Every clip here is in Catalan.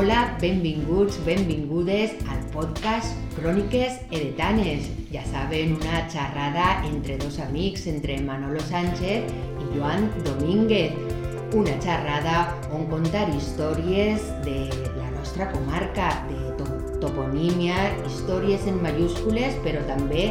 Hola, benvinguts, benvingudes al podcast Cròniques Heretanes. Ja saben, una xerrada entre dos amics, entre Manolo Sánchez i Joan Domínguez. Una xerrada on contar històries de la nostra comarca, de to toponímia, històries en mayúscules, però també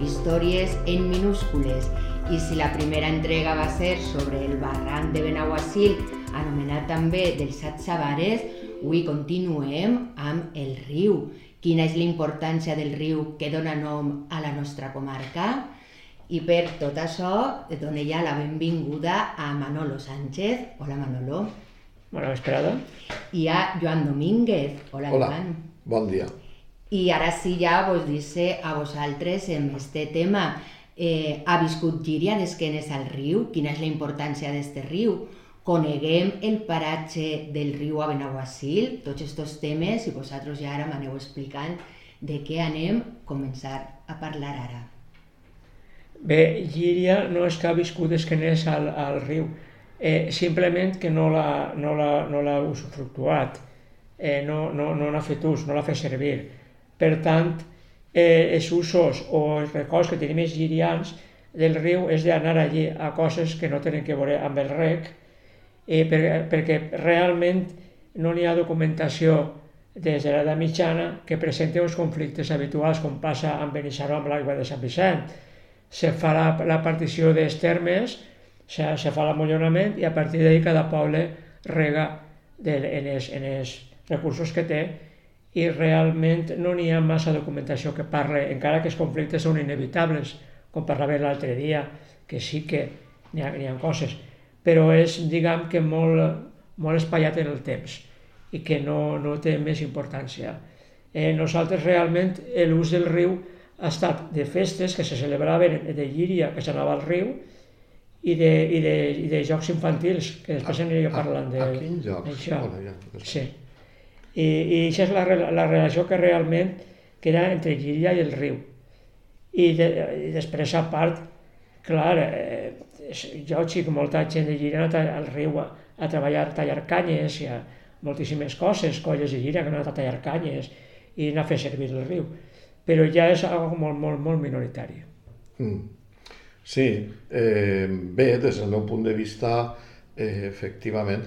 històries en minúscules. I si la primera entrega va ser sobre el barranc de Benaguasil, anomenat també dels Set Sabares, avui continuem amb el riu. Quina és la importància del riu que dona nom a la nostra comarca? I per tot això dono ja la benvinguda a Manolo Sánchez. Hola Manolo. Bona vesprada. I a Joan Domínguez. Hola, Hola, Joan. bon dia. I ara sí ja vos dice a vosaltres en este tema. Eh, ha viscut Gíria d'esquenes al riu? Quina és la importància d'este riu? Coneguem el paratge del riu a Benaguasil? Tots aquests temes i vosaltres ja ara m'aneu explicant de què anem a començar a parlar ara. Bé, Llíria no és que ha viscut esqueners al, al riu, eh, simplement que no l'ha no no usufructuat, eh, no no, no n'ha fet ús, no l'ha fet servir. Per tant, eh, els usos o els records que tenim els llirians del riu és d'anar allí a coses que no tenen que veure amb el rec, eh, per, perquè realment no n'hi ha documentació des de l'edat mitjana que presenti uns conflictes habituals com passa amb Benissaró amb l'aigua de Sant Vicent. Se fa la, la partició dels termes, se, se fa l'amollonament i a partir d'ahir cada poble rega de, en, els, en els recursos que té i realment no n'hi ha massa documentació que parle, encara que els conflictes són inevitables, com parlava l'altre dia, que sí que n'hi ha, ha coses, però és, diguem que molt, molt espaiat en el temps i que no, no té més importància. Eh, nosaltres realment l'ús del riu ha estat de festes que se celebraven de llíria, que s'anava al riu, i de, i, de, i de jocs infantils, que després aniria parlant de, A quins jocs? Bueno, ja, Sí. I, i això és la, la relació que realment queda entre Llíria i el riu. I, de, i després, a part, clar, eh, jo xic, molta gent de Llíria ha anat a- al riu a, a treballar, a tallar canyes i a moltíssimes coses, colles de Llíria que han anat a tallar canyes i anar a fer servir el riu. Però ja és algo molt, molt, molt minoritari. Mm. Sí, eh, bé, des del meu punt de vista, eh, efectivament,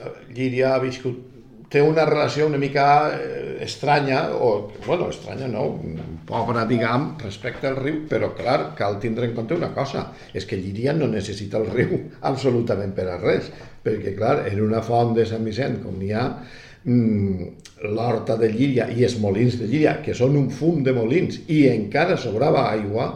eh, Llíria ha viscut té una relació una mica eh, estranya, o, bueno, estranya no, pobra, diguem, respecte al riu, però clar, cal tindre en compte una cosa, és que Llíria no necessita el riu absolutament per a res, perquè clar, en una font de Sant Vicent, com n'hi ha, mm, l'horta de Llíria i els molins de Llíria, que són un fum de molins, i encara sobrava aigua,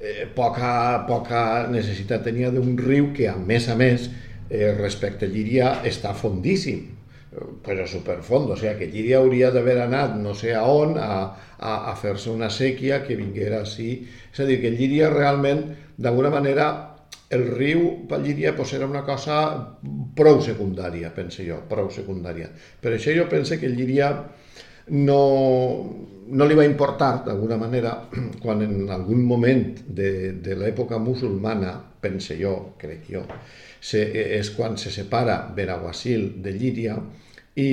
eh, poca, poca necessitat tenia d'un riu que, a més a més, eh, respecte a Llíria, està fondíssim, eh, però superfond, o sigui que Llíria hauria d'haver anat no sé a on a, a, a fer-se una sèquia que vinguera així. És a dir, que Llíria realment, d'alguna manera, el riu per Llíria pues, era una cosa prou secundària, penso jo, prou secundària. Per això jo penso que Llíria no, no li va importar, d'alguna manera, quan en algun moment de, de l'època musulmana, pense jo, crec jo, se, és quan se separa Benaguasil de Llíria i,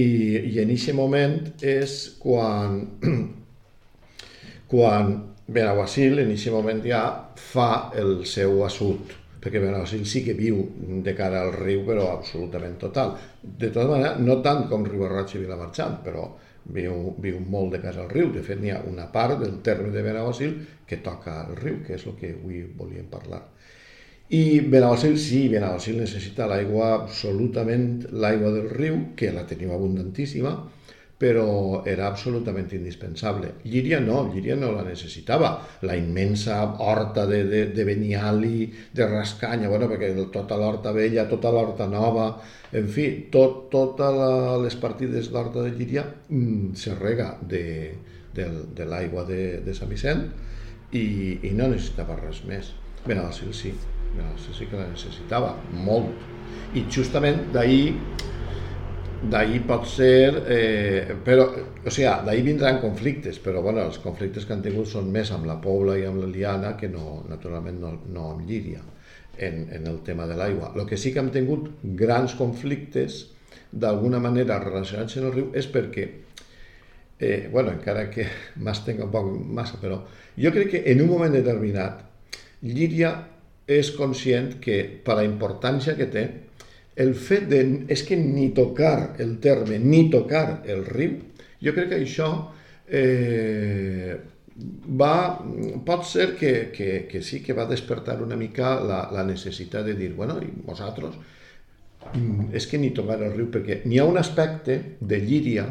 i en aquest moment és quan, quan Benaguasil en aquest moment ja fa el seu assut perquè Benaguasil sí que viu de cara al riu, però absolutament total. De tota manera, no tant com Ribarroig i Vilamarxant, però viu, viu molt de cara al riu. De fet, n'hi ha una part del terme de Benaguasil que toca al riu, que és el que avui volíem parlar. I Benaguasil sí, Benaguasil necessita l'aigua absolutament, l'aigua del riu, que la tenim abundantíssima, però era absolutament indispensable. Llíria no, Llíria no la necessitava. La immensa horta de, de, de Beniali, de Rascanya, bueno, perquè tota l'horta vella, tota l'horta nova, en fi, tot, totes les partides d'horta de Llíria mm, se rega de, de, de l'aigua de, de Sant Vicent i, i no necessitava res més. Benaguasil sí, Benaguasil sí que la necessitava, molt. I justament d'ahir d'ahir pot ser, eh, però, o sigui, d'ahir vindran conflictes, però bueno, els conflictes que han tingut són més amb la Pobla i amb l'Eliana que no, naturalment no, no amb Llíria en, en el tema de l'aigua. El que sí que hem tingut grans conflictes d'alguna manera relacionats amb el riu és perquè, eh, bueno, encara que m'estenc un poc massa, però jo crec que en un moment determinat Llíria és conscient que per la importància que té el fet de, és que ni tocar el terme, ni tocar el riu, jo crec que això eh, va, pot ser que, que, que sí que va despertar una mica la, la necessitat de dir, bueno, i vosaltres, mm, és que ni tocar el riu, perquè n'hi ha un aspecte de Llíria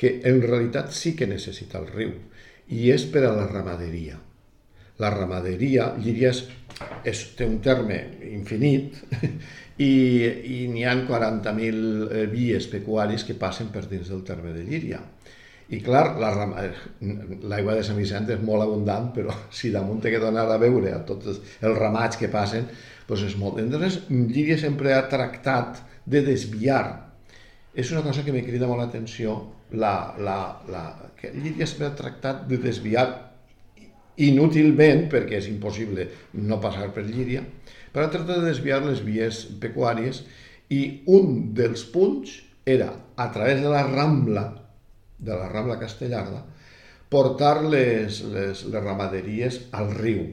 que en realitat sí que necessita el riu, i és per a la ramaderia. La ramaderia, Llíria és, té un terme infinit, i, i n'hi ha 40.000 eh, vies pecuàries que passen per dins del terme de Llíria. I clar, l'aigua de Sant Vicent és molt abundant, però si damunt té que donar a veure a tots els ramats que passen, doncs és molt. Entonces, Llíria sempre ha tractat de desviar. És una cosa que me crida molt l'atenció, la, la, la, que Llíria sempre ha tractat de desviar inútilment, perquè és impossible no passar per Llíria, però ha tractat de desviar les vies pecuàries i un dels punts era, a través de la Rambla, de la Rambla Castellarda, portar les, les, les ramaderies al riu,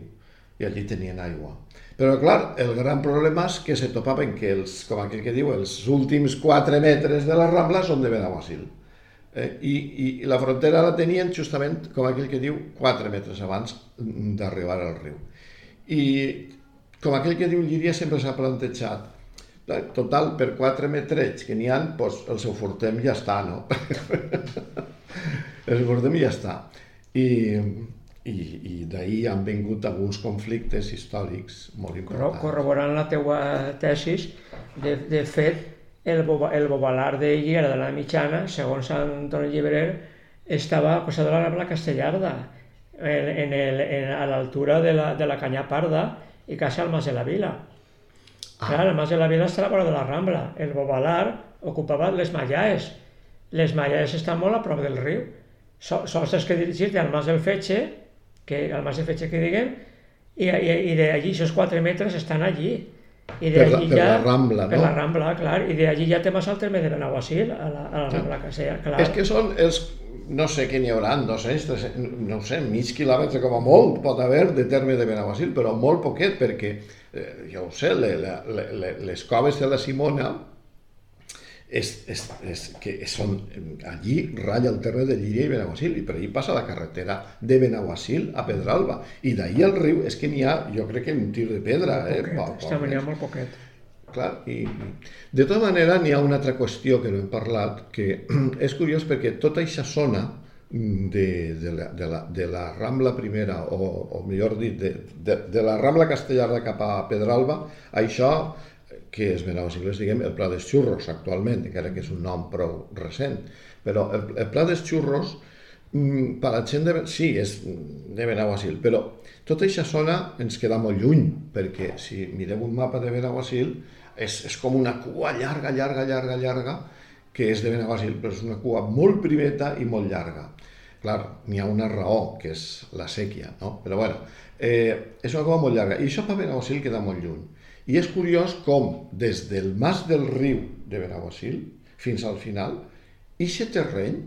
i allí tenien aigua. Però, clar, el gran problema és que se topaven que, els, com aquell que diu, els últims 4 metres de la Rambla són de Benaguasil. Eh, i, I la frontera la tenien justament, com aquell que diu, 4 metres abans d'arribar al riu. I com aquell que diu Llíria sempre s'ha plantejat, total, per 4 metrets que n'hi ha, doncs el seu fortem ja està, no? el seu fortem ja està. I, i, i d'ahir han vingut alguns conflictes històrics molt importants. Corroborant la teua tesis, de, de fet, el, el bobalar de Lliera de la Mitjana, segons Sant Antoni Llibrer, estava a costat de la Castellarda, en, en el, en, a l'altura de, la, de la Canya Parda i quasi al Mas de la Vila. Ah. Clar, el Mas de la Vila està a la vora de la Rambla. El bobalar ocupava les Mallaes. Les Mallaes estan molt a prop del riu. So, sols tens que dirigir-te al Mas del Fetge, que, al Mas del Fetge que diguem, i, i, i d'allí, aquests 4 metres estan allí. I per, la, per ja, la Rambla, no? Per la Rambla, clar, i d'allí ja te vas al terme de Benaguasil, a la, a la Rambla Casella, clar. És que són els, no sé què n'hi haurà, 200, 300, no sé, mig quilòmetre com a molt pot haver de terme de Benaguasil, però molt poquet, perquè, eh, ja ho sé, le, le, le, les coves de la Simona, és, és, és, que són, allí ratlla el terme de Llíria i Benaguasil, i per allí passa la carretera de Benaguasil a Pedralba, i d'ahir al riu és que n'hi ha, jo crec que un tir de pedra. Eh? Poquet, està venint molt poquet. Clar, i de tota manera n'hi ha una altra qüestió que no hem parlat, que és curiós perquè tota aquesta zona de, de, la, de, la, de la Rambla primera, o, o millor dit, de, de, de la Rambla Castellarda cap a Pedralba, això que és Benaguasil, diguem, el Pla dels Xurros actualment, encara que és un nom prou recent, però el, el Pla dels Xurros, mm, per la gent de... Sí, és de Benaguasil, però tota aquesta zona ens queda molt lluny, perquè si mirem un mapa de Benaguasil, és, és com una cua llarga, llarga, llarga, llarga, que és de Benaguasil, però és una cua molt primeta i molt llarga. Clar, n'hi ha una raó, que és la sèquia, no? Però bueno, eh, és una cua molt llarga, i això per Benaguasil queda molt lluny. I és curiós com, des del mas del riu de Benaguasil fins al final, aquest terreny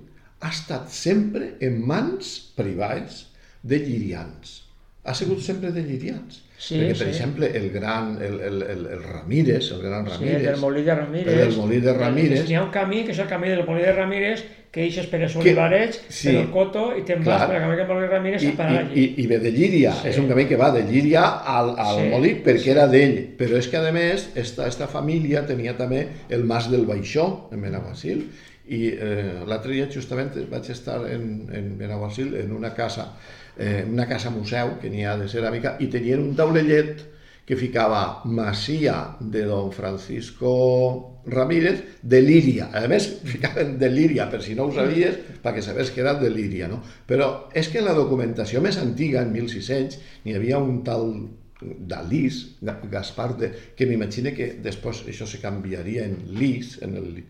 ha estat sempre en mans privades de llirians. Ha sigut sempre de llirians. Sí, Perquè, per sí. exemple, el gran, el, el, el, el Ramírez, el gran Ramírez... Sí, el del Molí de Ramírez. El del Molí de Ramírez. Hi ha un camí, que és el camí del Molí de Ramírez, que eixes per els olivarets, sí, per el Coto, i te'n vas per el camí que Molí Ramírez I, a parar allí. I, i ve de Llíria, sí. és un camí que va de Llíria al, al sí, Molí, perquè sí. era d'ell. Però és que, a més, esta, esta família tenia també el Mas del Baixó, en Benaguasil, i eh, l'altre dia justament vaig estar en, en Benaguasil, en una casa, eh, una casa museu que n'hi ha de ceràmica, i tenien un taulellet que ficava Masia de don Francisco Ramírez de Líria. A més, ficaven de Líria, per si no ho sabies, perquè sabés que era de Líria. No? Però és que en la documentació més antiga, en 1600, n'hi havia un tal d'Alís, Gaspar, de, que m'imagino que després això se canviaria en Lis, en el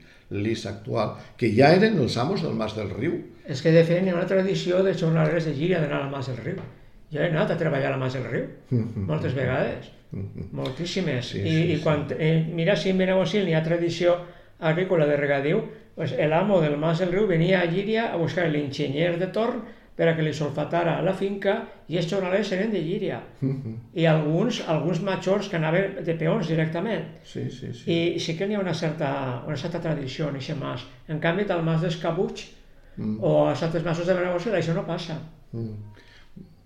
Lis actual, que ja eren els amos del Mas del Riu. És que de fet hi ha una tradició de jornalers de Gira d'anar al Mas del Riu. Jo he anat a treballar a Mas del Riu, moltes vegades. Moltíssimes. Sí, I, sí, i quan, eh, mira si en Benaguasil n'hi ha tradició agrícola de regadiu, pues el amo del Mas del Riu venia a Llíria a buscar l'enginyer de torn per a que li solfatara la finca i els jornalers eren de Llíria. I alguns, alguns majors que anaven de peons directament. Sí, sí, sí. I sí que n'hi ha una certa, una certa tradició en aquest mas. En canvi, al mas d'Escabuig Mm. o als altres masos de Benaguasil això no passa. Mm.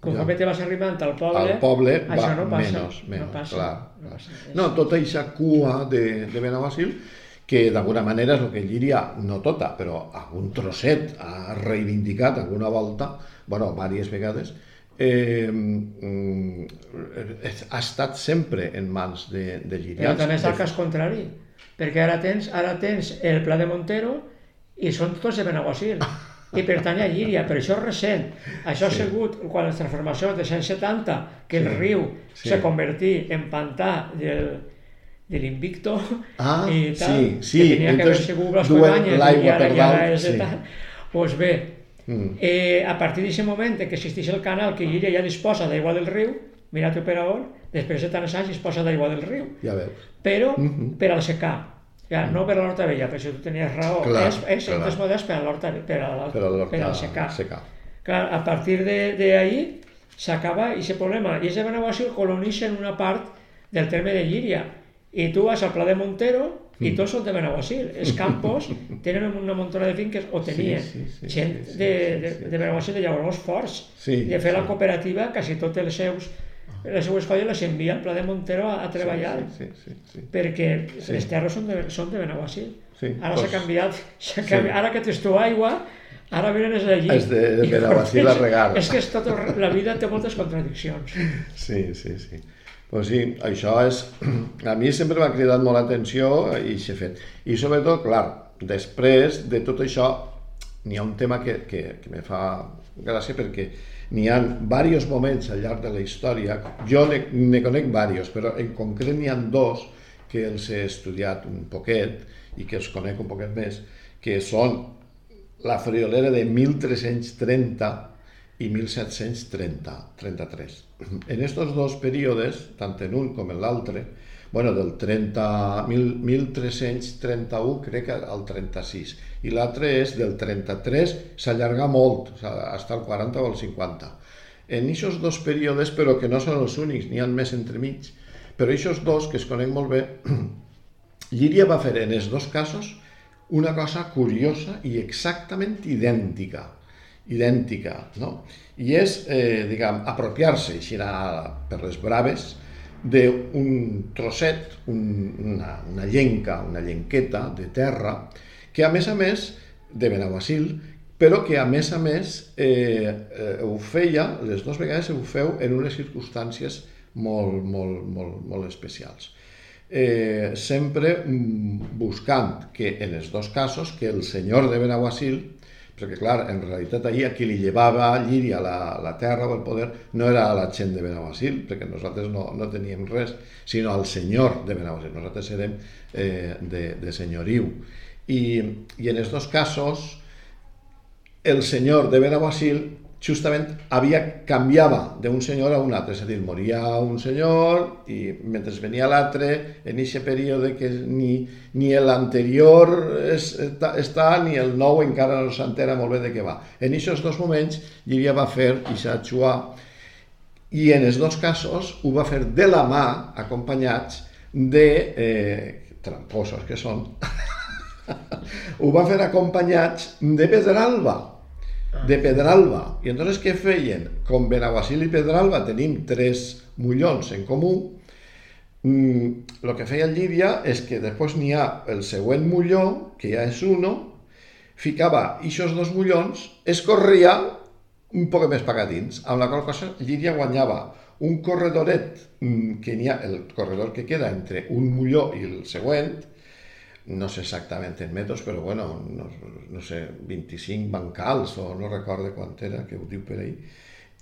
Conforme te vas arribant al poble, Al poble això va no passa. menys, menys, no passa. clar. No, clar. passa. És- No, tota aquesta cua de, de Benaguasil, que d'alguna manera és el que Llíria, no tota, però algun trosset ha reivindicat alguna volta, bueno, diverses vegades, eh, mm, ha estat sempre en mans de, de Però llirians. també està el cas contrari, perquè ara tens, ara tens el Pla de Montero i són tots de Benaguasil i pertany a Llíria, però això és recent. Això ha Sí. sigut quan les transformacions de 170, que el Sí, riu sí. se convertí en pantà del, de l'Invicto Ah, i tal, sí, sí, que tenia que haver entonces sigut les duen Codanyes i ara, per i ara dalt, és sí. tal. Doncs bé, Mm. Eh, a partir d'aquest moment que existeix el canal que Llíria ja disposa d'aigua del riu, mira tu per a on, després de tants anys disposa d'aigua del riu, Ja veus. però Mhm. per al secà, ja, no per a l'horta vella, per això tu tenies raó, Clar, és, és clar. models per a l'horta per a, la- Per a per al secà. Clar, a partir ahí s'acaba aquest problema, i és de Benaguasil colonitzen una part del terme de Llíria, i tu vas al Pla de Montero Mm. i tots són de Benaguasil. Els campos tenen una muntona de finques, o tenien, sí, sí, gent sí, sí, de, sí, de, sí. de Benaguasil de llavors forts. Sí, de fer la sí. cooperativa, quasi tots els seus, les seues colles les envia al Pla de Montero a, a treballar, Sí, sí, sí, sí. perquè Sí. les terres són de, són de Benaguasil. Sí, Ara s'ha canviat, canviat, ara que tens tu aigua, ara venen els d'allí. És de- de Benaguasil a regar. És que és tot, la vida té moltes contradiccions. Sí, sí, sí. Pues sí, això és... A mi sempre m'ha cridat molt l'atenció i s'ha fet. I sobretot, clar, després de tot això, n'hi ha un tema que, que, que me fa gràcia perquè n'hi ha diversos moments al llarg de la història, jo ne, ne conec diversos, però en concret n'hi ha dos que els he estudiat un poquet i que els conec un poquet més, que són la friolera de 1330 i 1730, 33. En estos dos períodes, tant en un com en l'altre, bueno, del 30, 1331 crec que al 36, i l'altre és del 33, s'allarga molt, hasta el 40 o el 50. En aquests dos períodes, però que no són els únics, n'hi ha més entremig, però aquests dos, que es conec molt bé, Llíria va fer en els dos casos una cosa curiosa i exactament idèntica, idèntica, no? I és, eh, diguem, apropiar-se, així per les braves, d'un trosset, un, una, una llenca, una llenqueta de terra, que a més a més, de Benaguasil, però que a més a més eh, eh, ho feia, les dues vegades ho feu en unes circumstàncies molt, molt, molt, molt especials eh, sempre mm, buscant que en els dos casos que el senyor de Benaguasil perquè clar, en realitat ahir a qui li llevava Llíria la, la terra o el poder no era la gent de Benaguasil, perquè nosaltres no, no teníem res, sinó al senyor de Benaguasil. Nosaltres érem eh, de, de senyoriu. I, I en els dos casos, el senyor de Benaguasil justament havia, canviava d'un senyor a un altre, és a dir, moria un senyor i mentre venia l'altre, en aquest període que ni, ni l'anterior es, està, ni el nou encara no s'entera molt bé de què va. En aquests dos moments Llívia va fer Ixa Chua i en els dos casos ho va fer de la mà, acompanyats de eh, tramposos que són, ho va fer acompanyats de Pedralba, de Pedralba. I entonces què feien? Com Benaguasil i Pedralba tenim tres mullons en comú, mm, el que feia Llívia és que després n'hi ha el següent mulló, que ja és uno, ficava aquests dos mullons, es corria un poc més pagadins, amb la qual cosa Llívia guanyava un corredoret, mm, que n'hi ha, el corredor que queda entre un mulló i el següent, no sé exactament en metres, però bueno, no, no sé, 25 bancals o no recordo quant era, que ho diu per ahí.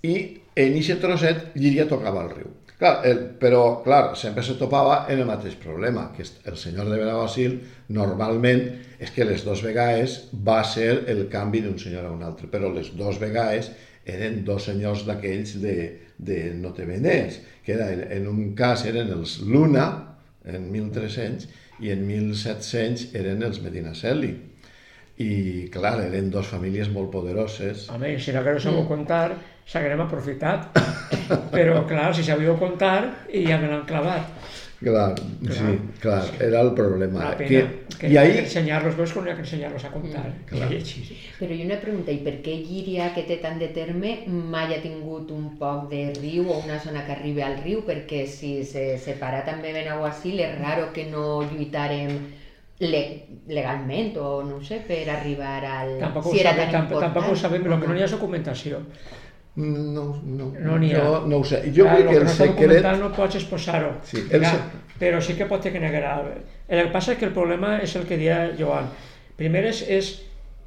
I en aquest trosset Llíria tocava el riu. Clar, el, però, clar, sempre se topava en el mateix problema, que el senyor de Benaguasil normalment és que les dues vegades va ser el canvi d'un senyor a un altre, però les dues vegades eren dos senyors d'aquells de, de Notebeners, que era, en un cas eren els Luna, en 1300, i en 1700 eren els Medinaceli. I, clar, eren dos famílies molt poderoses. Home, si no que no sabeu contar, s'haguem aprofitat. Però, clar, si sabíeu contar, i ja me l'han clavat. Clar, sí, clar, era el problema. Que, que I ahí... ahí, ensenyar-los, veus que no hi ha que ensenyar-los a comptar. Mm, clar. I llegir. Però i una pregunta, i per què Llíria, que té tant de terme, mai ha tingut un poc de riu o una zona que arribi al riu? Perquè si se separa també Benaguasil, és raro que no lluitarem le legalment o no ho sé, per arribar al... Tampoc, si ho era sabem, tan tamp important. tampoc ho sabem, el que no hi ha és documentació. No, no, No ha. jo no ho sé. Jo Clar, crec que el no secret... no pots exposar-ho. Sí, el Clar, Però sí que pot ser que negarà. El que passa és que el problema és el que deia Joan. Primer és, és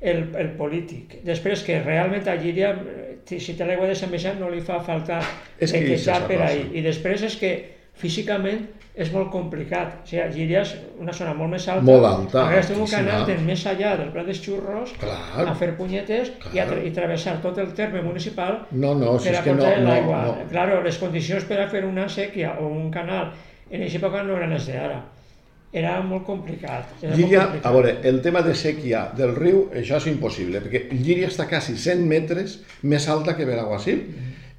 el, el polític. Després que realment a Llíria, eh, si té l'aigua de Sant Vicent, no li fa falta netejar per ahí. I després és que físicament és molt complicat. O sigui, és una zona molt més alta. Molt alta, A més, té un canal de més allà del Prat dels Xurros Clar. a fer punyetes i, a, Clar. tra- i travessar tot el terme municipal No, no, si per és a que no, portar no, l'aigua. no. Claro, les condicions per a fer una sèquia o un canal en aquesta època no eren les d'ara. Era molt complicat. Era molt Llíria, complicat. a veure, el tema de sèquia del riu, això és impossible, perquè Llíria està quasi 100 metres més alta que Benaguasil.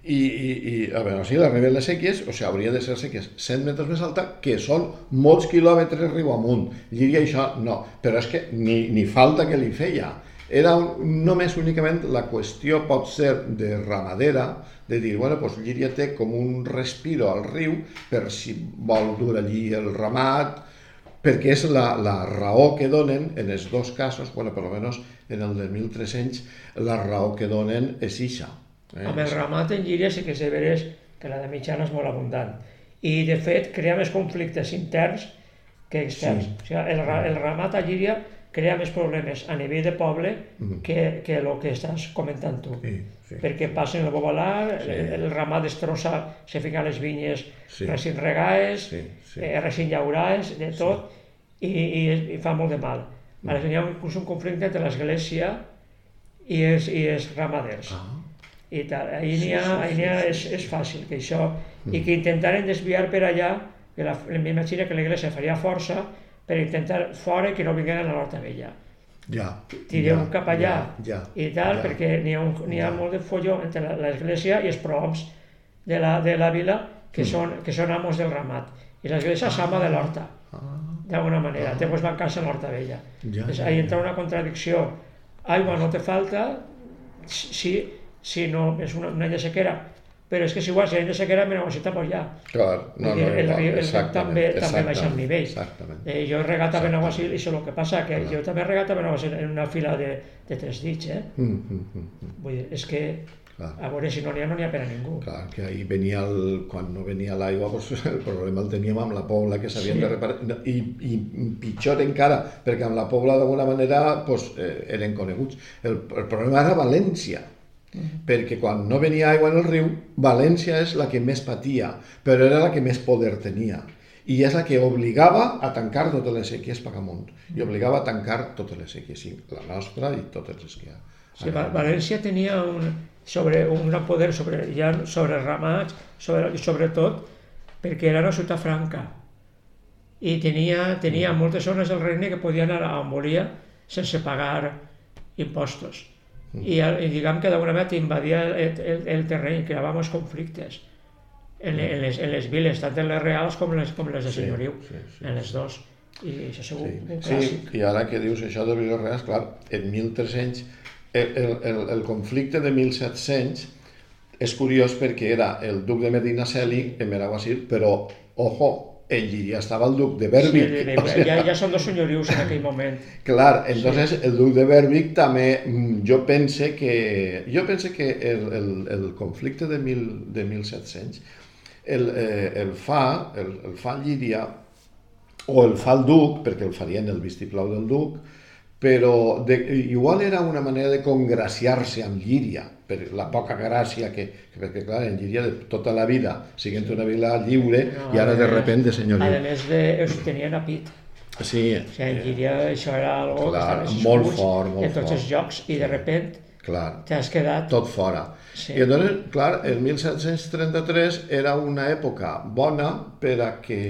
I, i, i a Benaguasil arriben les sèquies, o sigui, hauria de ser sèquies 100 metres més alta, que són molts quilòmetres riu amunt. Llíria això no, però és que ni, ni falta que li feia. Era un, només únicament la qüestió pot ser de ramadera, de dir, bueno, doncs Llíria té com un respiro al riu per si vol dur allí el ramat, perquè és la, la raó que donen en els dos casos, bueno, per almenys en el de 1300, la raó que donen és ixa. Eh? Amb el ramat en Llíria sí que és de veres que la de mitjana és molt abundant. I, de fet, crea més conflictes interns que externs. Sí. O sigui, el, el ramat a Llíria crea més problemes a nivell de poble que, que el que estàs comentant tu. Sí, sí. Perquè passen el bobalar, Sí. el, el ramat destrossa, se fica les vinyes Sí. recint regades, Sí, sí. eh, recint llaurades, de tot, i, i, i fa molt de mal. Mm. Ara hi ha inclús un conflicte entre l'església i els, i els ramaders. Ah, I tal. Ahir n'hi ha, Sí, sí, sí, és, sí, és fàcil que això, i que intentaren desviar per allà, que la, m'imagino que l'església faria força per intentar fora que no vingueren a l'Horta Vella. ja. Tireu ja, cap allà ja, ja, i tal, ja. perquè n'hi ha, un, ha Ja. molt de folló entre la- l'església i els prohoms de la, de la vila que, són, que són amos del ramat. I l'església és ama de l'horta, Ah, d'alguna manera. Té pues, bancar-se en l'horta vella. Ja, ja, ahí ja. entra una contradicció. Aigua no te falta si, si no és una, un any de sequera. Però és que si igual si any de sequera me necessita pues ja. Clar, no, dir, no, el, igual, el riu exactament, també, també baixa el nivell. Exactament. Eh, jo he regat a. Benaguasil i això el que passa, que jo també he regat a Benaguasil en una fila de, de tres dits, eh? Mm, mm, mm, mm. Vull dir, és que Clar. a veure si no n'hi ha, no n'hi ha per a ningú. Clar, que ahir venia el, quan no venia l'aigua, doncs el problema el teníem amb la Pobla, que s'havien Sí. de reparar, no, i, i pitjor encara, perquè amb la Pobla d'alguna manera doncs, eh, eren coneguts. El, el problema era València, perquè quan no venia aigua en el riu, València és la que més patia, però era la que més poder tenia. I és la que obligava a tancar totes les sèquies per amunt. I obligava a tancar totes les sèquies, sí, la nostra i totes les que hi ha. Sí, Va- València tenia un, sobre, un gran poder sobre, ja sobre ramats, sobre, i sobretot perquè era una ciutat franca i tenia, tenia moltes zones del regne que podien anar on volia sense pagar impostos. I, i diguem que d'alguna manera invadia el, el, el terreny, creava molts conflictes en, en, les, en les viles, tant en les reals com les, com les de Sí, senyoriu, sí, sí. en les dos. I això ha sigut Sí, un sí, clàssic. i ara que dius això de Vilareal, clar, en 1300, el, el, el, el conflicte de 1700 és curiós perquè era el duc de Medinaceli en Benaguasil, però, ojo, en Llíria estava el duc de Berwick. Sí, de- o sigui, ja, ja són dos senyorius en aquell moment. Clar, entonces el duc de Berwick també, mm, jo pense que, jo pense que el, el, el conflicte de, mil, de 1700 el, eh, el fa, el, el fa Llíria, o el fa el duc, perquè el farien el vistiplau del duc, però de, igual era una manera de congraciar-se amb Llíria, per la poca gràcia que, que perquè clar, en Llíria de tota la vida, siguent una vila lliure, No, i ara de a més- repente A senyoria. més de, els tenien a pit. Sí, O sigui, en Llíria això era algo Clar, que molt fort, molt en tots fort. els jocs i de repent Clar, t'has quedat... tot fora. Sí. I llavors, clar, el 1733 era una època bona per a que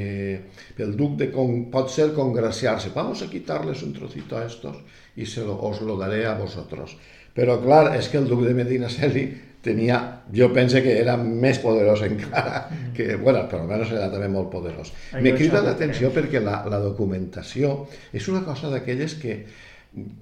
el duc de con, pot ser congraciarse. Vamos a quitarles un trocito a estos y se lo, os lo daré a vosotros. Però clar, és que el duc de Medina Celi tenia, jo pense que era més poderós encara, que, bueno, per almenys era també molt poderós. Me crida l'atenció perquè la, la documentació és una cosa d'aquelles que,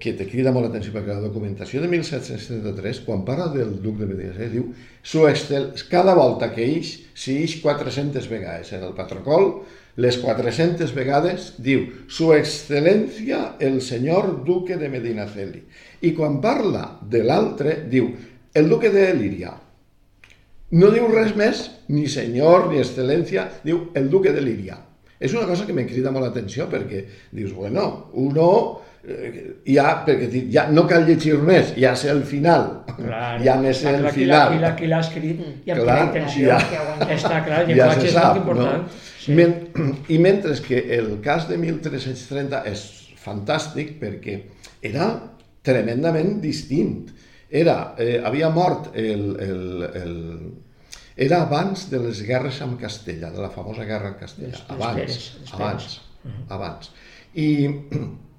que te crida molt l'atenció, perquè la documentació de 1773, quan parla del duc de Medina Celi, diu su excel... cada volta que ix, si ix 400 vegades en el patrocol, les 400 vegades diu su excel·lència el senyor duque de Medinaceli. I quan parla de l'altre, diu el duque de Líria. No diu res més, ni senyor, ni excel·lència, diu el duque de Líria. És una cosa que me crida molt l'atenció perquè dius, bueno, uno eh, ja, perquè dic, ja no cal llegir més, ja sé el final. Clar, ja me sé el qui final. l'ha- Qui l'ha escrit i amb Clar, quina intenció. ja. Està clar, el ja llenguatge se és sap, molt important. no? Sí. Men, I mentre que el cas de 1330 és fantàstic perquè era tremendament distint. Era, eh, havia mort el, el, el, era abans de les guerres amb Castella, de la famosa guerra amb Castella. Les- les abans, Pérez, les abans, Pérez. abans. I,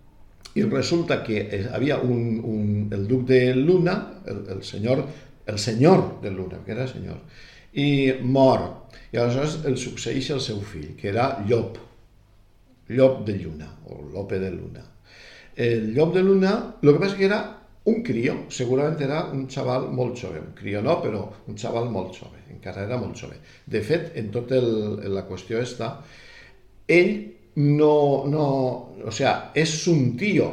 i resulta que eh, havia un, un, el duc de Luna, el, el senyor, el senyor de Luna, que era senyor, i mor. I aleshores el succeeix el seu fill, que era Llop, Llop de Lluna, o Lope de Luna. El Llop de Luna, el que passa que era un crió, segurament era un xaval molt jove, un crió no, però un xaval molt jove, encara era molt jove. De fet, en tota la qüestió està, ell no, no, o sea, és un tío,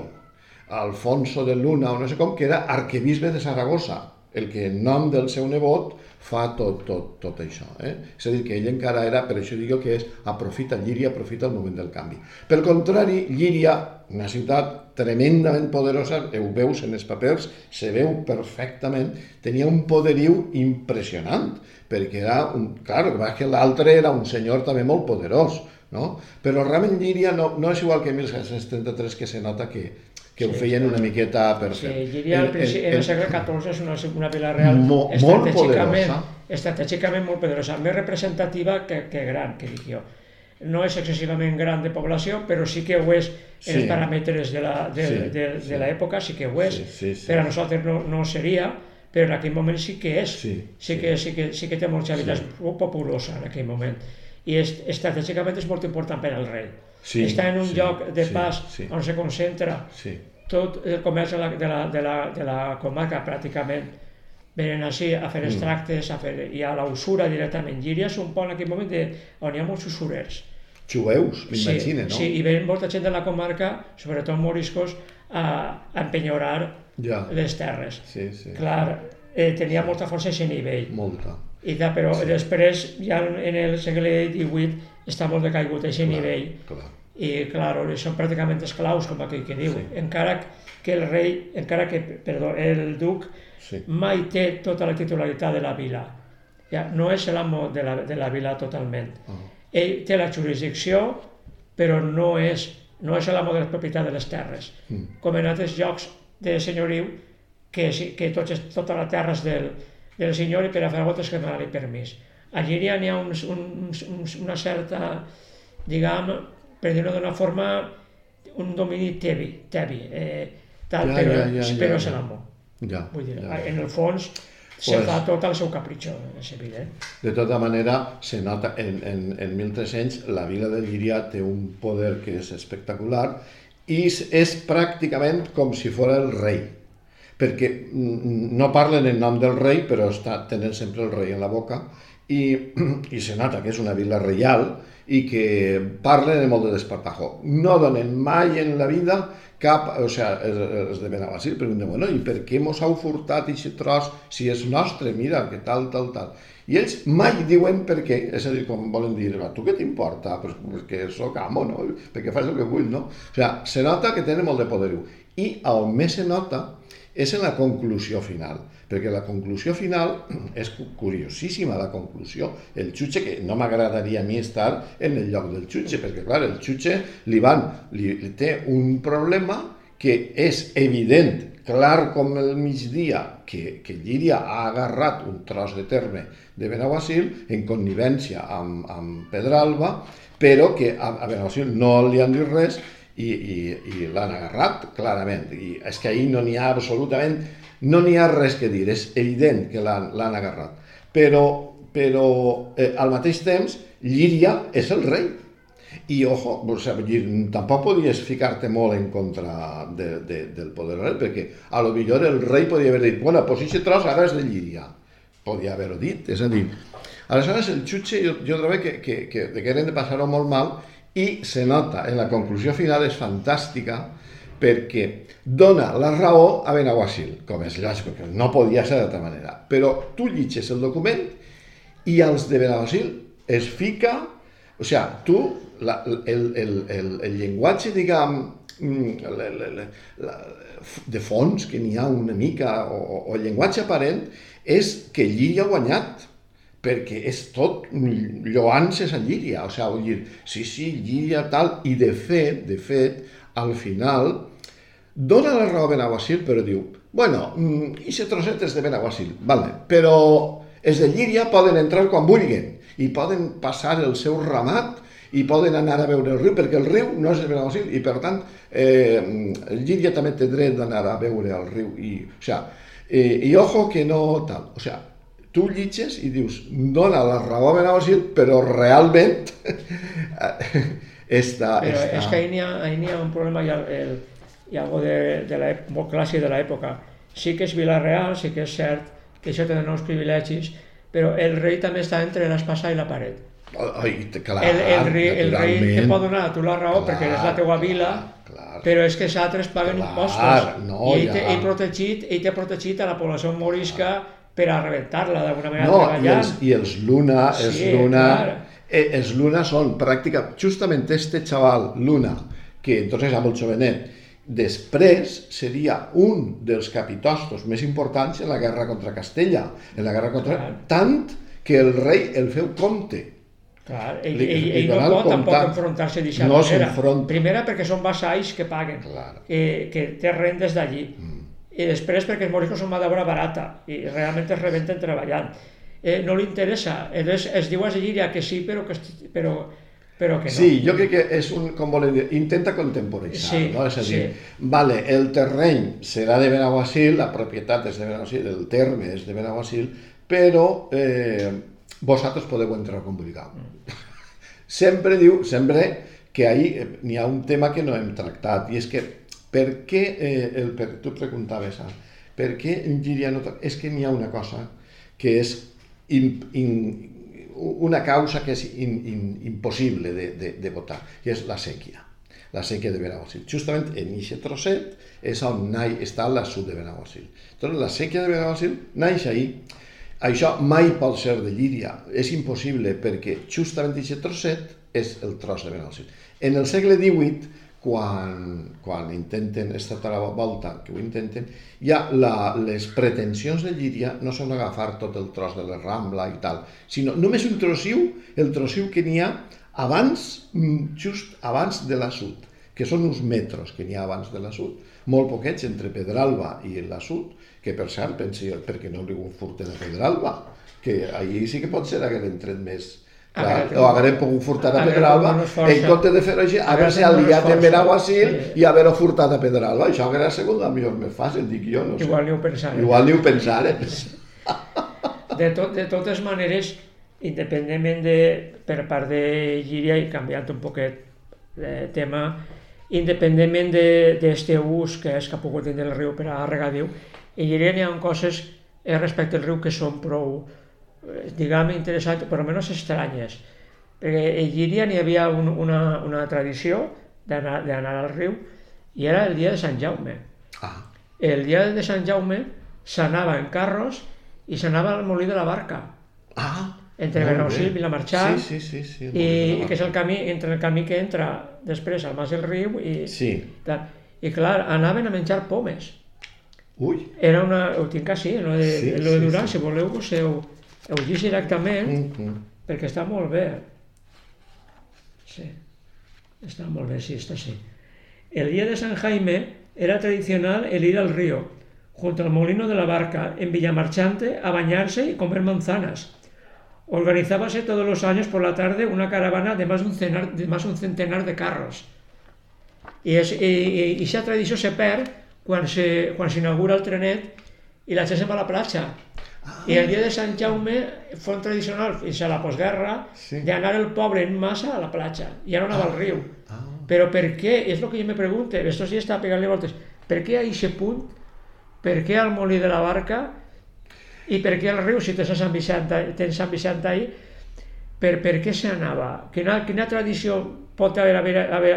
Alfonso de Luna, o no sé com, que era arquebisbe de Saragossa, el que en nom del seu nebot fa tot, tot, tot això. Eh? És a dir, que ell encara era, per això dic que és aprofita Llíria, aprofita el moment del canvi. Per contrari, Llíria, una ciutat tremendament poderosa, ho veus en els papers, se veu perfectament, tenia un poderiu impressionant, perquè era un... Clar, que l'altre era un senyor també molt poderós, no? Però realment Llíria no, no és igual que 1733, que se nota que, que ho Sí, feien una miqueta per Sí, fer. al El- principi, el- en el segle XIV és una, una vila real Mo- molt poderosa. estratègicament molt poderosa, més representativa que, que gran, que dic jo. No és excessivament gran de població, però sí que ho és en Sí. els paràmetres de la- de, Sí, sí. l'època, sí que ho és. Sí, sí, sí. Per a nosaltres no, no seria, però en aquell moment sí que és. Sí, sí, sí. Que, sí, que, sí que té molta habitatge populosa en aquell moment. I estratègicament és molt important per al rei. Sí, Està en un sí, lloc de sí, pas sí. on se concentra Sí, tot el comerç de la, de la, de la, de la comarca pràcticament venen així a fer els tractes, a fer, i a la usura directament. Llíria és un pont en aquell moment de, on hi ha molts usurers. jueus, m'imagino, no? sí, i ven molta gent de la comarca, sobretot moriscos, a, a empenyorar Ja, les terres. sí, sí, Clar, eh, tenia molta força a nivell. molta. I da, però sí. després, ja en el segle XVIII, està molt decaigut aquest nivell Clar. i clar, són pràcticament esclaus, com aquell que diu, Sí. encara que el rei, encara que, perdó, el duc Sí. mai té tota la titularitat de la vila. Ja, no és l'amo de, la, de la vila totalment. Ah. Ell té la jurisdicció, però no és, no és l'amo de la propietat de les terres. Mm. Com en altres llocs de senyoriu, que, que tots, és- tota la terra és del, del senyor i per a fer voltes que demanar permís. A Llíria n'hi ha uns, uns, uns, una certa, diguem, per dir-ho d'una forma, un domini tebi, tebi eh, tal, Ja, però, ja, ja, ja, però ja. és l'amo. Ja, Vull dir, ja. en el fons se Pues- fa tot al seu capritxo, és evident. De tota manera, se nota, en, en, en 1300 la vila de Llíria té un poder que és espectacular i és pràcticament com si fos el rei, perquè no parlen en nom del rei, però està, tenen sempre el rei en la boca i, i se nota que és una vila reial i que parlen amb molt de desparpajo. No donen mai en la vida cap, o sea, els, els de Benaguasil pregunten, bueno, i per què mos heu furtat aquest tros si és nostre, mira, que tal, tal, tal. I ells mai diuen per què, és a dir, com volen dir, "Va, tu què t'importa? Pues, perquè sóc amo, no? Perquè fas el que vull, no? O sigui, se nota que tenen molt de poderiu. I on més se nota és en la conclusió final, perquè la conclusió final és cu- curiosíssima, la conclusió. El jutge, que no m'agradaria a mi estar en el lloc del jutge, perquè clar, el jutge li van, li té un problema que és evident clar com el migdia que, que Llíria ha agarrat un tros de terme de Benaguasil en connivència amb, amb Pedralba, però que a, a Benaguasil no li han dit res i, i, i l'han agarrat clarament. I és que ahir no n'hi ha absolutament, no n'hi ha res que dir, és evident que l'han agarrat. Però, però eh, al mateix temps, Llíria és el rei i, ojo, o sea, tampoc podies ficar-te molt en contra de, de, del poder rei, perquè a lo millor el rei podia haver dit, bueno, pues aquest tros ara és de Llíria. Podia haver-ho dit, és a dir, aleshores el jutge jo, jo trobo que, que, que, que eren de passar-ho molt mal i se nota, en la conclusió final és fantàstica, perquè dona la raó a Benaguasil, com és lògic, perquè no podia ser d'altra manera. Però tu llitges el document i als de Benaguasil es fica, o sigui, tu la, el, el, el, el llenguatge, diguem, mm, la, la, la, de fons, que n'hi ha una mica, o, o el llenguatge aparent, és que Llíria ha guanyat, perquè és tot lloances a Llíria, o sigui, dir, sí, sí, Llíria tal, i de fet, de fet, al final, dona la raó a Benaguasil, però diu, bueno, i se trosset és de Benaguasil, vale, però els de Llíria poden entrar quan vulguin, i poden passar el seu ramat i poden anar a veure el riu, perquè el riu no és de Benaguasil i per tant eh, Llíria també té dret d'anar a veure el riu i, o sea, eh, i ojo que no tal, o sea, tu llitges i dius, dona la raó a Benaguasil, però realment està... Però està... és que ahí n'hi ha, ha un problema, hi ha, el, hi ha algo de, de la, molt clàssic de l'època. Sí que és Vila-real, sí que és cert que això té nous privilegis, però el rei també està entre l'espasa i la paret. Ai, clar, el, el, rei, el rei te pot donar a tu la raó clar, perquè és la teua vila, clar, però és que els altres paguen clar, impostos. No, I ell ja. té protegit, ell protegit a la població morisca per a rebentar-la d'alguna manera no, treballant. I els, i els Luna, els Sí, Luna, clar. eh, els Luna són pràcticament, justament este xaval, Luna, que entonces era molt jovenet, després seria un dels capitostos més importants en la guerra contra Castella, en la guerra contra... Clar. Tant que el rei el feu comte. Clar, ell, Li- ell, li ell no pot tampoc enfrontar-se d'aquesta No manera. Primera perquè són vassalls que paguen, Clar. eh, que té rendes d'allí. Mm. I després perquè els moriscos són mà d'obra barata i realment es rebenten treballant. Eh, no li interessa, es, es diu a Llíria que sí, però que, però, però que no. Sí, jo crec que és un, com volen dir, intenta contemporanejar, Sí, no? És a dir, sí. vale, el terreny serà de Benaguasil, la propietat és de Benaguasil, el terme és de Benaguasil, però eh, vosaltres podeu entrar com vulgueu. sempre diu, sempre que ahí eh, n'hi ha un tema que no hem tractat, i és que per què, eh, el, per, tu preguntaves, ah, per què en Llíria no... tra- És que n'hi ha una cosa que és in, in, una causa que és in, in, impossible de, de, de votar, i és la sèquia, la sèquia de Benaguasil. Justament en aquest trosset és on nai, està la sud de Benaguasil. Doncs la sèquia de Benaguasil naix ahí. Això mai pot ser de Llíria, és impossible perquè justament aquest trosset és el tros de Benaguasil. En el segle XVIII, quan, quan intenten estatar a la volta, que ho intenten, ja la, les pretensions de Llíria no són agafar tot el tros de la Rambla i tal, sinó només un trosiu, el trosiu que n'hi ha abans, mm, just abans de la sud, que són uns metros que n'hi ha abans de la sud, molt poquets entre Pedralba i la sud, que per cert, pensi, perquè no li ho furten a Pedralba, que allí sí que pot ser hagueren tret més, Clar, o hagueren pogut furtar a Pedralba, en compte de fer així, haver-se aliat força. Benaguasil Sí. i haver-ho furtat a Pedralba. Això hauria sigut el millor més fàcil, dic jo, no sé. Igual ni ho pensarem. Igual ni ho pensaren. De, tot, de totes maneres, independentment de, per part de Llíria, i canviant un poquet de tema, independentment d'aquest ús que és que ha pogut tenir el riu per a regadiu, en Llíria n'hi ha coses eh, respecte al riu que són prou, diguem, interessants, però menys estranyes. Perquè a Llíria n'hi havia un, una, una tradició d'anar al riu i era el dia de Sant Jaume. Ah, El dia de Sant Jaume s'anava en carros i s'anava al molí de la Barca, ah entre bé. i Vilamarxant, Sí, sí, sí. sí i, i que és el camí, entre el camí que entra després al Mas del Riu i, Sí. tal. I clar, anaven a menjar pomes. Ui, Era una, ho tinc així, lo de, Sí, lo de sí, Durant, sí. si voleu us heu, heu llegit directament, mm, mm. perquè està molt bé. Sí, està molt bé, sí, està sí. El día de San Jaime era tradicional el ir al río junto al molino de la barca en Villamarchante a bañarse y comer manzanas. Organizábase todos los años por la tarde una caravana de más un, cenar, de más un centenar de carros. I, és, i, i, i tradició se perd quan s'inaugura el trenet i la gent se'n va a la platja. I el dia de Sant Jaume un tradicional fins a la postguerra sí. d'anar el poble en massa a la platja. Ja no anava ah. al riu. Ah. Però per què? És el que jo me pregunto. Estos dies estava pegant-li voltes. Per què a aquest punt? Per què al molí de la barca? I per què al riu, si tens Sant Vicent, tens Sant Vicent ahí? Per, per què se anava? Quina, quina tradició pot haver, haver, haver,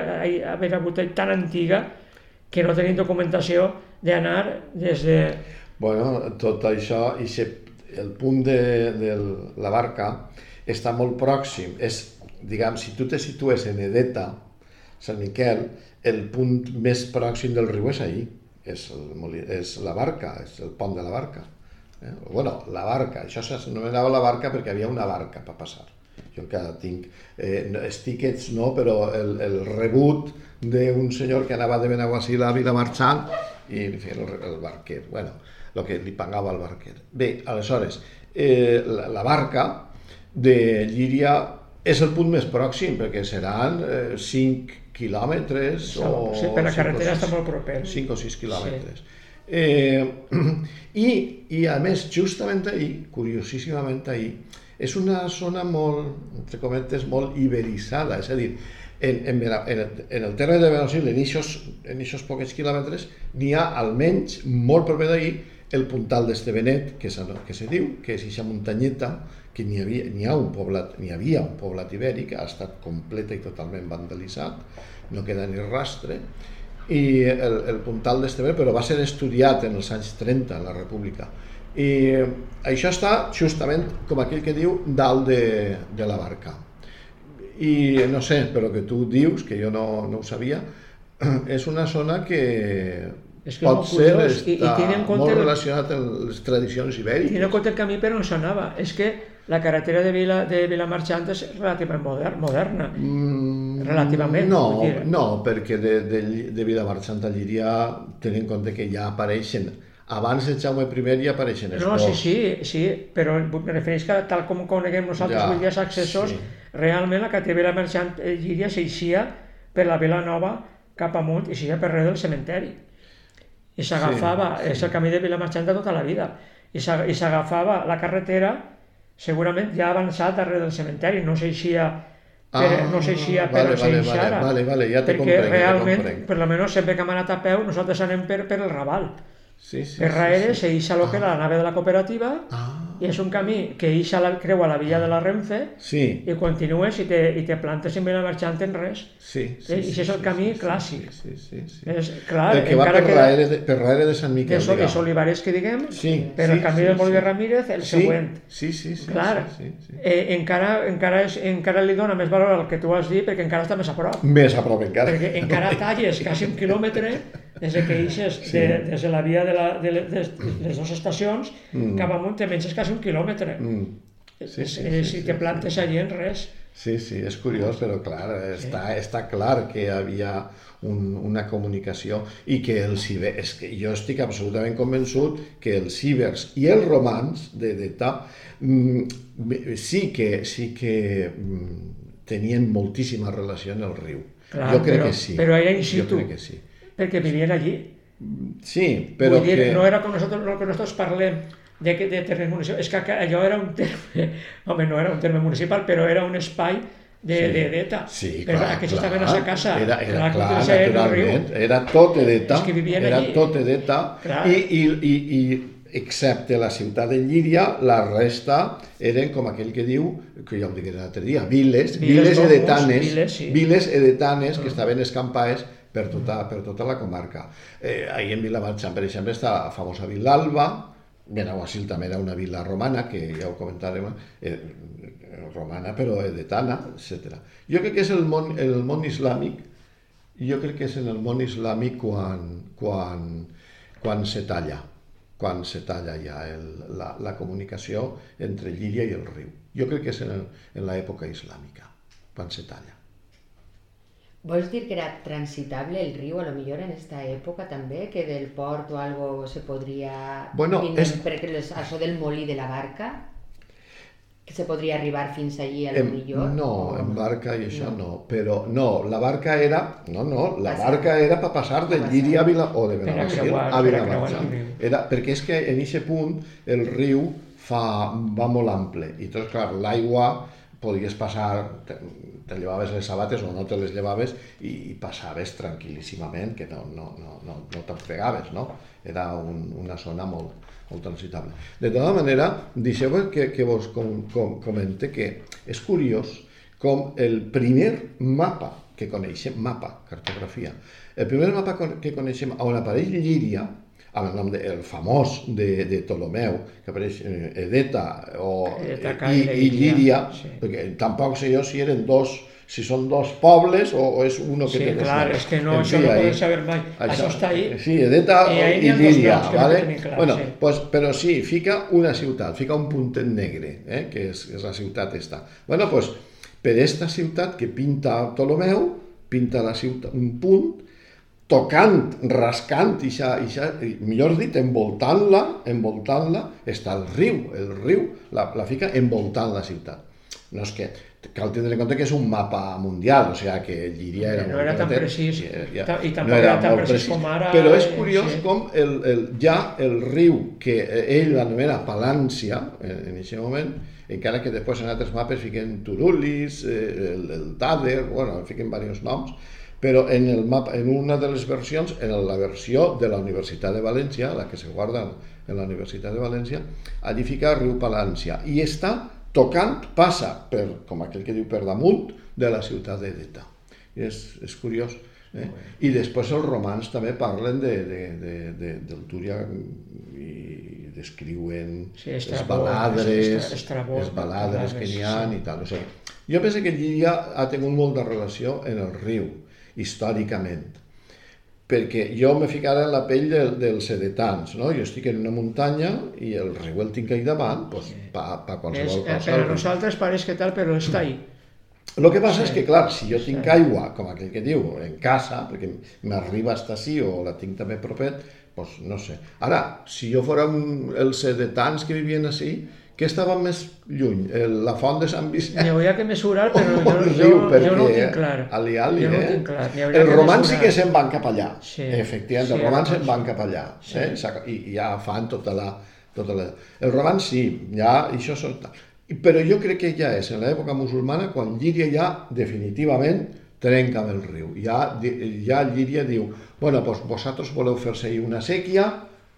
haver hagut tan antiga que no tenim documentació d'anar des de Bueno, tot això, i el punt de, de la barca està molt pròxim. És, diguem, si tu te situes en Edeta, Sant Miquel, el punt més pròxim del riu és ahir, és, el, és la barca, és el pont de la barca. Eh? bueno, la barca, això s'anomenava la barca perquè havia una barca per passar. Jo encara tinc eh, els tíquets, no, però el, el rebut d'un senyor que anava de Benaguasil a Vilamarxant i el, el barquer. Bueno, el que li pagava el barquer. Bé, aleshores, eh, la, la barca de Llíria és el punt més pròxim, perquè seran eh, 5 quilòmetres o... Sí, per la carretera està molt proper. 5 o 6 quilòmetres. Sí. Eh, i, I a més, justament ahir, curiosíssimament ahir, és una zona molt, entre cometes, molt iberitzada, és a dir, en, en, en, en el terra de Benasil, en aquests en pocs quilòmetres, n'hi ha almenys, molt proper d'ahir, el puntal d'Estevenet, que, se, que se diu, que és aquesta muntanyeta, que n'hi havia, n'hi ha un poblat, n'hi havia un poblat ibèric, ha estat completa i totalment vandalitzat, no queda ni rastre, i el, el puntal d'Estevenet, però va ser estudiat en els anys 30 en la República. I això està justament, com aquell que diu, dalt de, de la barca. I no sé, però que tu dius, que jo no, no ho sabia, és una zona que és que pot ser curiós. I, i en compte molt relacionat amb les tradicions ibèriques. I en compte el camí per on s'anava. És que la carretera de Vila, de Vilamarxant és relativament moder, moderna. Mm, relativament. No, no, perquè de, de, de Vilamarxant a Llíria, tenint en compte que ja apareixen abans de Jaume I ja apareixen els no, dos. Sí, sí, sí, però me refereix que tal com coneguem nosaltres ja, avui dia accessos, sí. realment la carretera Vilamarxant a Llíria s'eixia per la Vila Nova cap amunt i s'eixia per res del cementeri i s'agafava, sí, sí. és el camí de Vilamarxant de tota la vida, i s'agafava la carretera segurament ja avançat darrere del cementeri, no s'eixia per, ah, no s'eixia per vale, vale, vale, vale, vale, ja te perquè comprenc, realment, per almenys sempre que hem anat a peu, nosaltres anem per, per el Raval. Sí, sí, per darrere sí, sí. s'eixa el que era la nave de la cooperativa ah i és un camí que eixa la, creu a la villa de la Renfe sí. i continues i te, i te plantes en Vila Marxant en res. Sí, sí, I sí, és el camí sí, clàssic. Sí, sí, sí. És, clar, el que va per, queda... de, per darrere de Sant Miquel. Que és Olivares, que diguem, sí, però sí, el camí sí, del Molí de Ramírez, el sí, següent. Sí, sí, sí. Clar, sí, sí, sí. Eh, encara, encara, és, encara li dona més valor al que tu has dit perquè encara està més a prop. Més a prop encara. Perquè encara talles quasi un quilòmetre des que eixes sí. de, des de la via de, la, de, les, de les dues estacions mm. cap amunt te menges quasi un quilòmetre. Mm. Sí, sí, sí, si te plantes allí en res. Sí, sí, és curiós, però clar, està, sí. està clar que hi havia un, una comunicació i que els cibers, és que jo estic absolutament convençut que els cibers i els romans de d'eta mm, sí que, sí que mm, tenien moltíssima relació en el riu. Clar, jo crec però, que sí. Però era in situ. Jo crec que sí perquè vivien allí. Sí, però Vull dir, que... no era com nosaltres, no, que nosaltres parlem de, de termes municipals, és que allò era un terme, home, no era un terme municipal, però era un espai de, sí. de d'ETA. Sí, clar, però aquests clar. estaven a sa casa. Era, era clar, clar naturalment, era tot d'ETA, era allí. tot d'ETA, i, i, i, i excepte la ciutat de Llíria, la resta eren com aquell que diu, que ja ho digué l'altre dia, viles, viles, viles edetanes, viles, sí. viles edetanes que estaven escampades per tota, per tota la comarca. Eh, ahir en Vilamarxant, per exemple, està la famosa Vilalba, Benaguasil també era una vila romana, que ja ho comentàrem, eh, romana però edetana, etc. Jo crec que és el món, el món islàmic, jo crec que és en el món islàmic quan, quan, quan se talla, quan se talla ja el, la, la comunicació entre Llíria i el riu. Jo crec que és en, en l'època islàmica, quan se talla. Vols dir que era transitable el riu, a lo millor en esta època també, que del port o algo se podria... Bueno, és- perquè les, això del molí de la barca, que se podria arribar fins allí a lo Em, millor? no, o en barca i això No. no. però no, la barca era, no, no, la Passar. barca era per passar de. Llíria a Vila, o de Per a riu. Era, perquè és que en aquest punt el riu fa, va molt ample i doncs clar, l'aigua podies passar, te, te llevaves les sabates o no te les llevaves i, i passaves tranquil·líssimament, que no, no, no, no, no t'ofegaves, no? Era un, una zona molt, molt transitable. De tota manera, deixeu que, que vos com, com, comente que és curiós com el primer mapa que coneixem, mapa, cartografia, el primer mapa que coneixem on apareix Llíria, amb el nom de, el famós de, de Ptolomeu, que apareix eh, Edeta o, Edeta, i, Caire i i Llíria, sí. perquè tampoc sé jo si eren dos, si són dos pobles o, o és uno que Sí, té dos clar, noms. és que no, En això fi, no podem saber mai. Això està ahí. Sí, Edeta I i, i no ¿vale? tenim clar, bueno, sí. pues, però sí, fica una ciutat, fica un puntet negre, eh, que és, és la ciutat esta. Bueno, pues, per esta ciutat que pinta Ptolomeu, pinta la ciutat, un punt, tocant, rascant, ixa, ixa, i millor dit, envoltant-la, envoltant-la, està el riu, el riu la, la fica envoltant la ciutat. No és que, cal tindre en compte que és un mapa mundial, o sigui que Llíria era No era tan precís, i, ta- i tampoc era tan molt precís com ara, Però és eh, curiós sí. com el, el, ja el riu que ell anomena Palància, en, en aquest moment, encara que després en altres mapes fiquen Turulis, eh, el, el Tàder, bueno, fiquen diversos noms, però en, el mapa, en una de les versions, en la versió de la Universitat de València, la que se guarda en la Universitat de València, allí fica riu Palància, i està tocant, passa per, com aquell que diu, per damunt de la ciutat d'Edeta. És, és curiós. Eh? I després els romans també parlen de, de, de, de, del Túria i descriuen Sí, les Estrabó, les baladres que n'hi ha sí. i tal. O sigui, jo penso que Llíria ha tingut molta relació en el riu, històricament perquè jo me ficara en la pell de, dels sedetans, no? Jo estic en una muntanya i el riu el tinc ahí davant, doncs, pa, pa És, qualsevol eh, cosa. per a nosaltres pareix que tal, però està ahí. El que passa és que, clar, si jo tinc Sí. aigua, com aquell que diu, en casa, perquè m'arriba hasta així o la tinc també propet, doncs no sé. Ara, si jo fora un, els sedetans que vivien així, què estava més lluny? El, la font de Sant Vicent? N'hi hauria que mesurar, però jo, el jo, riu, jo perquè no ho tinc clar. Ali, ali, jo no eh? ho tinc clar. Que romans sí que se'n van cap allà, Sí. efectivament, Sí, els romans se'n van cap allà, eh? S'ha- i, i ja fan tota la, tota la... Els romans sí, ja això són... I- Però jo crec que ja és en l'època musulmana quan Llíria ja definitivament trenca amb el riu. Ja, ja Llíria diu, bueno, doncs vosaltres voleu fer-se una sèquia,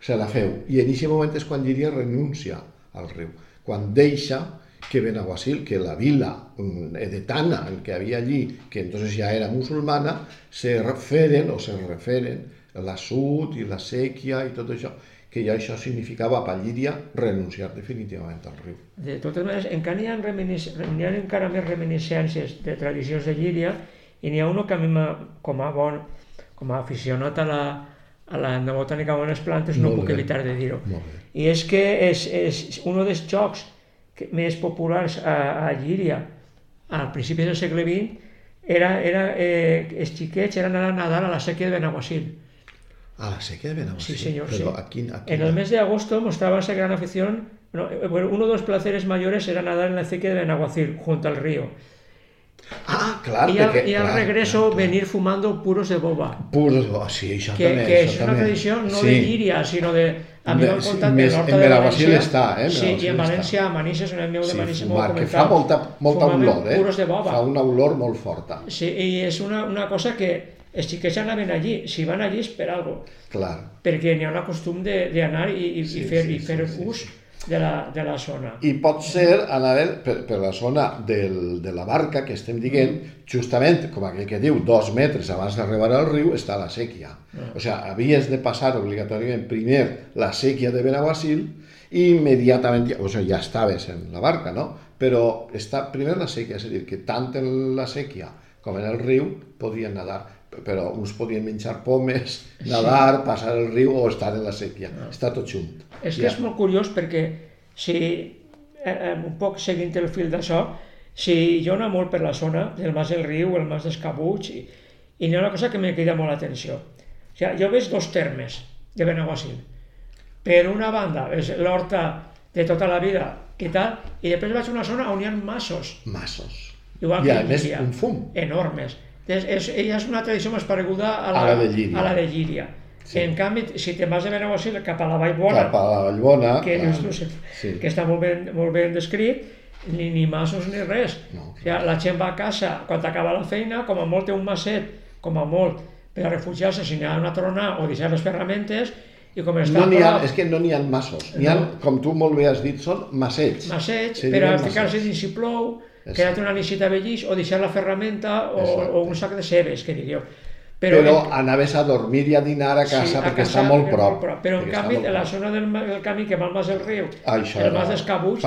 se la feu. I en aquest moment és quan Llíria renuncia al riu, quan deixa que Benaguasil, que la vila mm, edetana que havia allí, que entonces ja era musulmana, se referen o se referen l'assut i la sèquia i tot això, que ja això significava per Llíria renunciar definitivament al riu. De totes maneres, encara n'hi ha, n'hi ha encara més reminiscències de tradicions de Llíria i n'hi ha uno que a mi com a bon, com a aficionat a la, a la botànica de les plantes no puc evitar de dir-ho. I és que és, és un dels jocs que, més populars a, a Llíria al principi del segle XX era, era eh, els xiquets eren anar a nadar a la sèquia de Benaguasil. A la sèquia de Benaguasil? Sí, señor, Però sí. aquí, aquí En el mes de agosto mostraba esa gran afición. eh, bueno, uno de los placeres mayores era nadar en la acequia de Benaguacil, junto al río. Ah, clar, y al, perquè... y al clar, regreso clar, clar. venir fumando puros de boba. Puros, oh, sí, això Que, també. que això es una també. tradición no sí. de Llíria, sino de... A mi De- m'han sí, contat més- en de Benaguasil València. està, eh, en Sí, i en. València, a Manises, en el meu de Sí, Manises, m'ho fumar, ha que comentat. fa molta, molta olor, eh? puros de boba. Fa una olor molt forta, Sí, i és una, una cosa que els xiquets anaven allí. Si van allí és per algo. clar. perquè n'hi ha un costum de- d'anar i, i, Sí, i fer, sí, i fer sí, sí, ús sí. De la, de la zona. I pot ser anar per, per la zona del, de la barca que estem dient, justament, com aquell que diu, dos metres abans d'arribar al riu està la sèquia. O sigui, havies de passar obligatòriament primer la sèquia de Benaguasil i immediatament, o sigui, ja estaves en la barca, no? Però està primer la sèquia, és a dir, que tant en la sèquia com en el riu podien nedar però uns podien menjar pomes, nadar, passar el riu o estar en la sèquia. Està tot junt. És que Ja. és molt curiós perquè si, eh, eh, un poc seguint el fil d'això, si jo anar molt per la zona del Mas del Riu, el Mas d'Escabuig, i, I n'hi ha una cosa que me crida molt l'atenció. O sigui, jo veig dos termes de Benaguasil. Per una banda, és l'horta de tota la vida i tal, i després vaig a una zona on hi ha massos, Massos. igual I que a més, un fum. enormes. És, és, ella és una tradició més pareguda a la, A la de Llíria. A la de Llíria. Sí. En canvi, si te'n vas de Benaguasil cap a la Vallbona, Cap a la Vallbona. que clar. dius tu, sí. Que està molt ben, molt ben descrit, ni, ni massos ni res. No. O sigui, la gent va a casa quan acaba la feina, com a molt té un maset, com a molt, per refugiar-se si n'hi ha una trona o deixar les ferramentes, i com està No ha, és que no n'hi ha massos. N'hi ha, No. com tu molt bé has dit, són massets. massets, Se per a ficar-se si plou, Exacte. quedar-te una nissita vellís o deixar la ferramenta o, Exacte. o un sac de cebes, que diríeu. Però, en- anaves a dormir i a dinar a casa sí, a perquè casa, està molt perquè és prop. Però en canvi, molt en la prop. zona del, del camí que va al Mas del Riu, això el Mas d'Escabuts,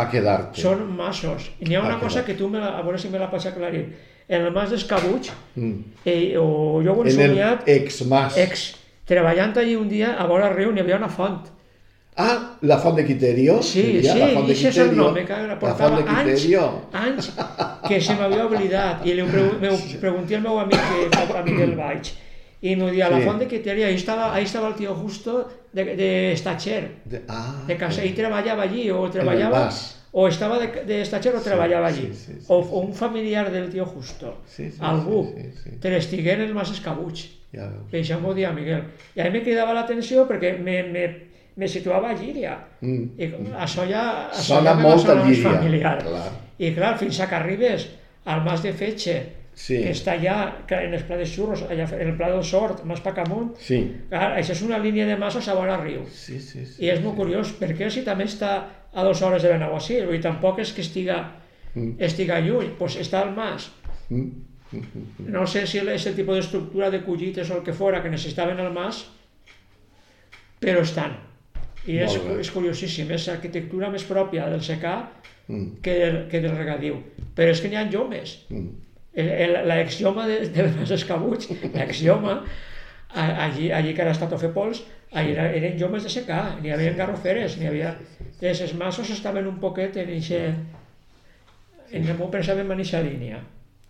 són massos. I n'hi ha una cosa que tu, me la, a veure si me la pots aclarir. En el Mas d'Escabuts, Mm. eh, o jo ho he En el somiat, ex-mas. ex, treballant allí un dia, a vora el riu n'hi havia una font. Ah, la font de Quiterio. Sí, diria, sí, la font de i és el Quiterio. nom, La portava anys, Quiterio. anys que se m'havia oblidat. I li ho pregunté al meu amic, que fa amic del Baix, i m'ho dia, la Sí. font de Quiteria, ahí estava, ahí estava el tio Justo de, de Estacher, De, ah, de casa, i treballava allí, o treballava, o estava de, de Estacher o treballava allí, sí, sí, sí, o, o un familiar del tio Justo, Sí, sí, algú, sí, sí, sí. te l'estigué en el Mas Escabuig. Ja veus. Això m'ho dia Miguel. I a mi me cridava l'atenció perquè me, me, me situava a Llíria. Mm. I això ja, això Sona ja molt a Llíria, familiar. clar. I clar, fins a que arribes al Mas de Fetge, Sí. que està allà, que en el Pla de Xurros, allà en el Pla del Sort, més pa amunt, Sí. clar, això és una línia de massos a vora riu. Sí, sí, sí. I és molt curiós, perquè si també està a dues hores de Benaguasil, vull dir, tampoc és que estiga, estiga lluny, doncs està al Mas. Mm. No sé si és el tipus d'estructura de collites o el que fora que necessitaven al mas, però estan. I és, és curiosíssim, és l'arquitectura més pròpia del secà Mm. que del, que del regadiu. Però és que n'hi ha llomes. Mm. L'exioma de, de les escabuts, l'exioma, a- allí, allí que ara està tot fer pols, allí era, eren llomes de secà, n'hi havia garroferes, n'hi havia... Els els massos estaven un poquet en eixe... En el meu pensament en eixa línia.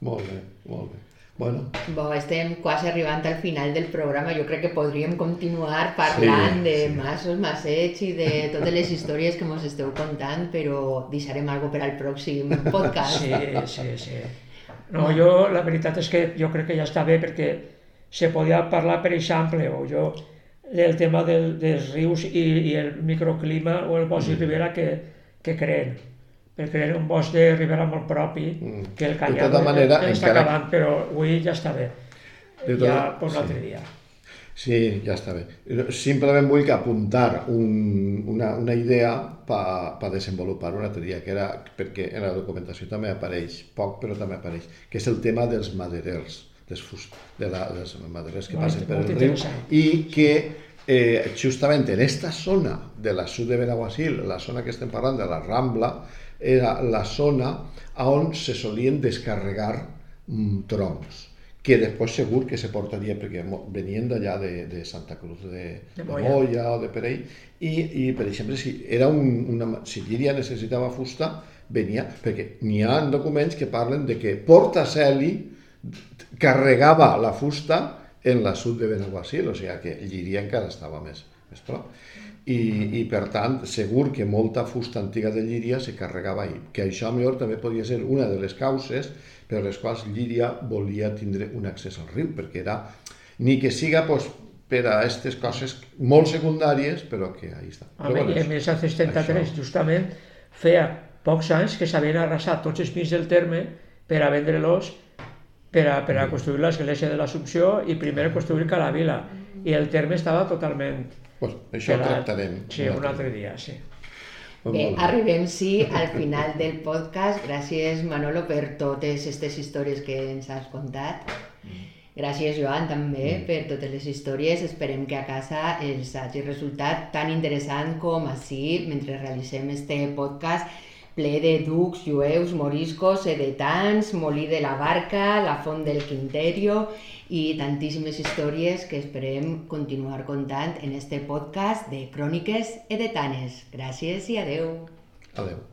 Molt bé, molt bé. Bueno, Bo, estem quasi arribant al final del programa. Jo crec que podríem continuar parlant Sí, de sí. massos, massets i de totes les històries que ens esteu contant, però deixarem algo per al pròxim podcast. Sí, sí, sí. No, jo, la veritat és que jo crec que ja està bé perquè se podia parlar, per exemple, o jo, del tema del, dels rius i, i el microclima o el bosc de ribera que, que creen. Perquè era un bosc de ribera molt propi, Mm. que el De canyar tota manera, està encara- acabant, però avui ja està bé. De Ja tota- per sí. l'altre dia. sí, ja està bé. Simplement vull que apuntar un, una, una idea per pa desenvolupar un altre dia, que era, perquè en la documentació també apareix, poc però també apareix, que és el tema dels maderers, dels, fust, de la, dels maderers que Molt- passen per el riu, i que eh, justament en esta zona de la sud de Benaguasil, la zona que estem parlant de la Rambla, era la zona on se solien descarregar mm, troncs que després segur que se portaria perquè venien d'allà de, de Santa Cruz de, De de Moya. Moya o de Perell i, i per exemple si era un, una, si Llíria necessitava fusta venia, perquè n'hi ha documents que parlen de que Porta Celi carregava la fusta en la sud de Benaguasil, o sigui que Llíria encara estava més, més prop. I, I per tant, segur que molta fusta antiga de Llíria se carregava ahí, que això millor també podia ser una de les causes per les quals Llíria volia tindre un accés al riu, perquè era, ni que siga pues, per a aquestes coses molt secundàries, però que ahí està. A Però bueno, en 1773, això- justament, feia pocs anys que s'havien arrasat tots els pins del terme per a vendre-los per a, per Mm. a construir l'església de l'Assumpció i primer construir Calavila. I el terme estava totalment pues, això ho pelat. tractarem. Sí, un altre dia, sí. Bé, arribem, sí, al final del podcast. Gràcies, Manolo, per totes aquestes històries que ens has contat. Gràcies, Joan, també, per totes les històries. Esperem que a casa els hagi resultat tan interessant com així, mentre realitzem este podcast ple de ducs, jueus, moriscos, edetans, Molí de la Barca, la Font del Quinterio i tantíssimes històries que esperem continuar contant en este podcast de Cròniques Edetanes. Gràcies i adeu. Adéu.